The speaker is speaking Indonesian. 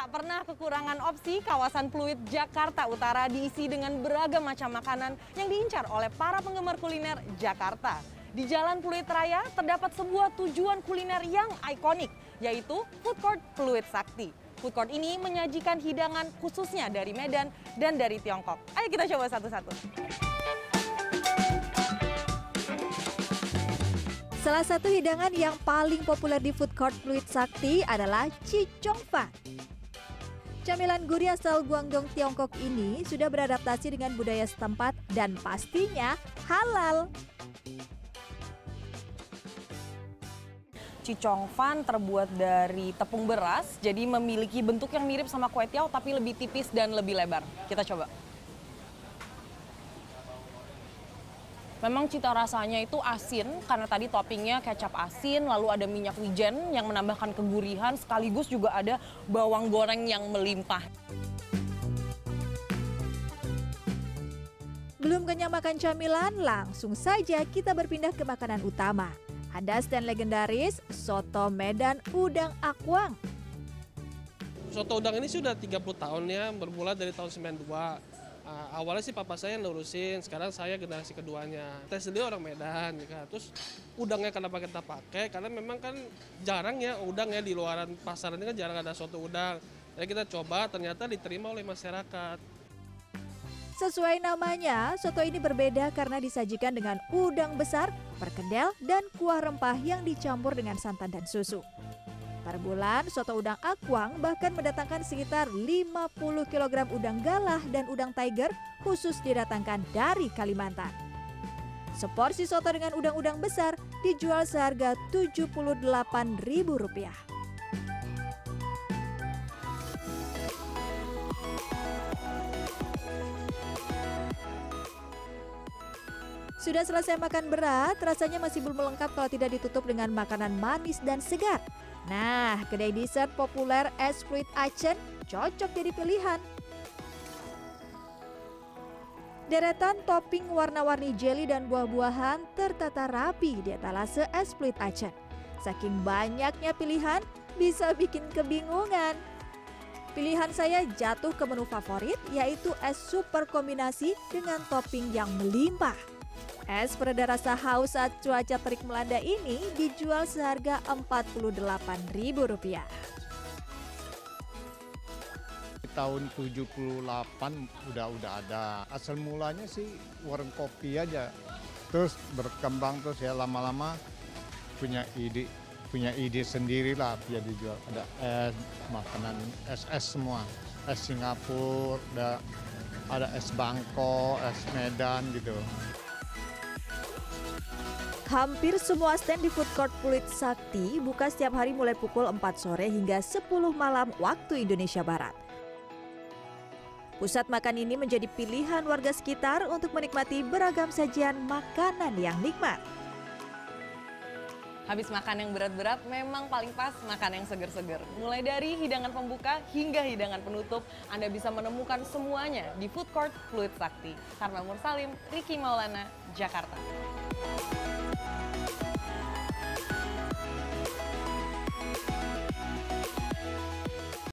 Tak pernah kekurangan opsi, kawasan Pluit Jakarta Utara diisi dengan beragam macam makanan yang diincar oleh para penggemar kuliner Jakarta. Di Jalan Pluit Raya terdapat sebuah tujuan kuliner yang ikonik, yaitu Food Court Pluit Sakti. Food court ini menyajikan hidangan khususnya dari Medan dan dari Tiongkok. Ayo kita coba satu-satu. Salah satu hidangan yang paling populer di food court Fluid Sakti adalah Cicong Fan. Camilan gurih asal Guangdong, Tiongkok ini sudah beradaptasi dengan budaya setempat dan pastinya halal. Cicong fan terbuat dari tepung beras, jadi memiliki bentuk yang mirip sama kue tiaw tapi lebih tipis dan lebih lebar. Kita coba. Memang cita rasanya itu asin karena tadi toppingnya kecap asin, lalu ada minyak wijen yang menambahkan kegurihan, sekaligus juga ada bawang goreng yang melimpah. Belum kenyang makan camilan, langsung saja kita berpindah ke makanan utama. Ada stand legendaris Soto Medan Udang Akwang. Soto udang ini sudah 30 tahun ya, bermula dari tahun 92. Uh, awalnya sih papa saya yang lurusin, sekarang saya generasi keduanya. Saya sendiri orang Medan, ya kan. terus udangnya kenapa kita pakai? Karena memang kan jarang ya udang ya di luaran pasaran ini kan jarang ada soto udang. Jadi kita coba, ternyata diterima oleh masyarakat. Sesuai namanya, soto ini berbeda karena disajikan dengan udang besar, perkedel, dan kuah rempah yang dicampur dengan santan dan susu. Per bulan, soto udang akwang bahkan mendatangkan sekitar 50 kg udang galah dan udang tiger khusus didatangkan dari Kalimantan. Seporsi soto dengan udang-udang besar dijual seharga Rp78.000. Sudah selesai makan berat, rasanya masih belum lengkap kalau tidak ditutup dengan makanan manis dan segar. Nah, kedai dessert populer es fruit Acen cocok jadi pilihan. Deretan topping warna-warni jelly dan buah-buahan tertata rapi di etalase es fruit Acen. Saking banyaknya pilihan, bisa bikin kebingungan. Pilihan saya jatuh ke menu favorit, yaitu es super kombinasi dengan topping yang melimpah. Es pereda rasa haus saat cuaca terik melanda ini dijual seharga Rp48.000. Tahun 78 udah udah ada. Asal mulanya sih warung kopi aja. Terus berkembang terus ya lama-lama punya ide punya ide sendiri lah biar dijual. Ada es, makanan es-es semua. Es Singapura, ada ada es Bangkok, es Medan gitu. Hampir semua stand di food court Pluit Sakti buka setiap hari mulai pukul 4 sore hingga 10 malam waktu Indonesia Barat. Pusat makan ini menjadi pilihan warga sekitar untuk menikmati beragam sajian makanan yang nikmat. Habis makan yang berat-berat memang paling pas makan yang seger-seger. Mulai dari hidangan pembuka hingga hidangan penutup, Anda bisa menemukan semuanya di Food Court Fluid Sakti. Karma Mursalim, Riki Maulana, Jakarta.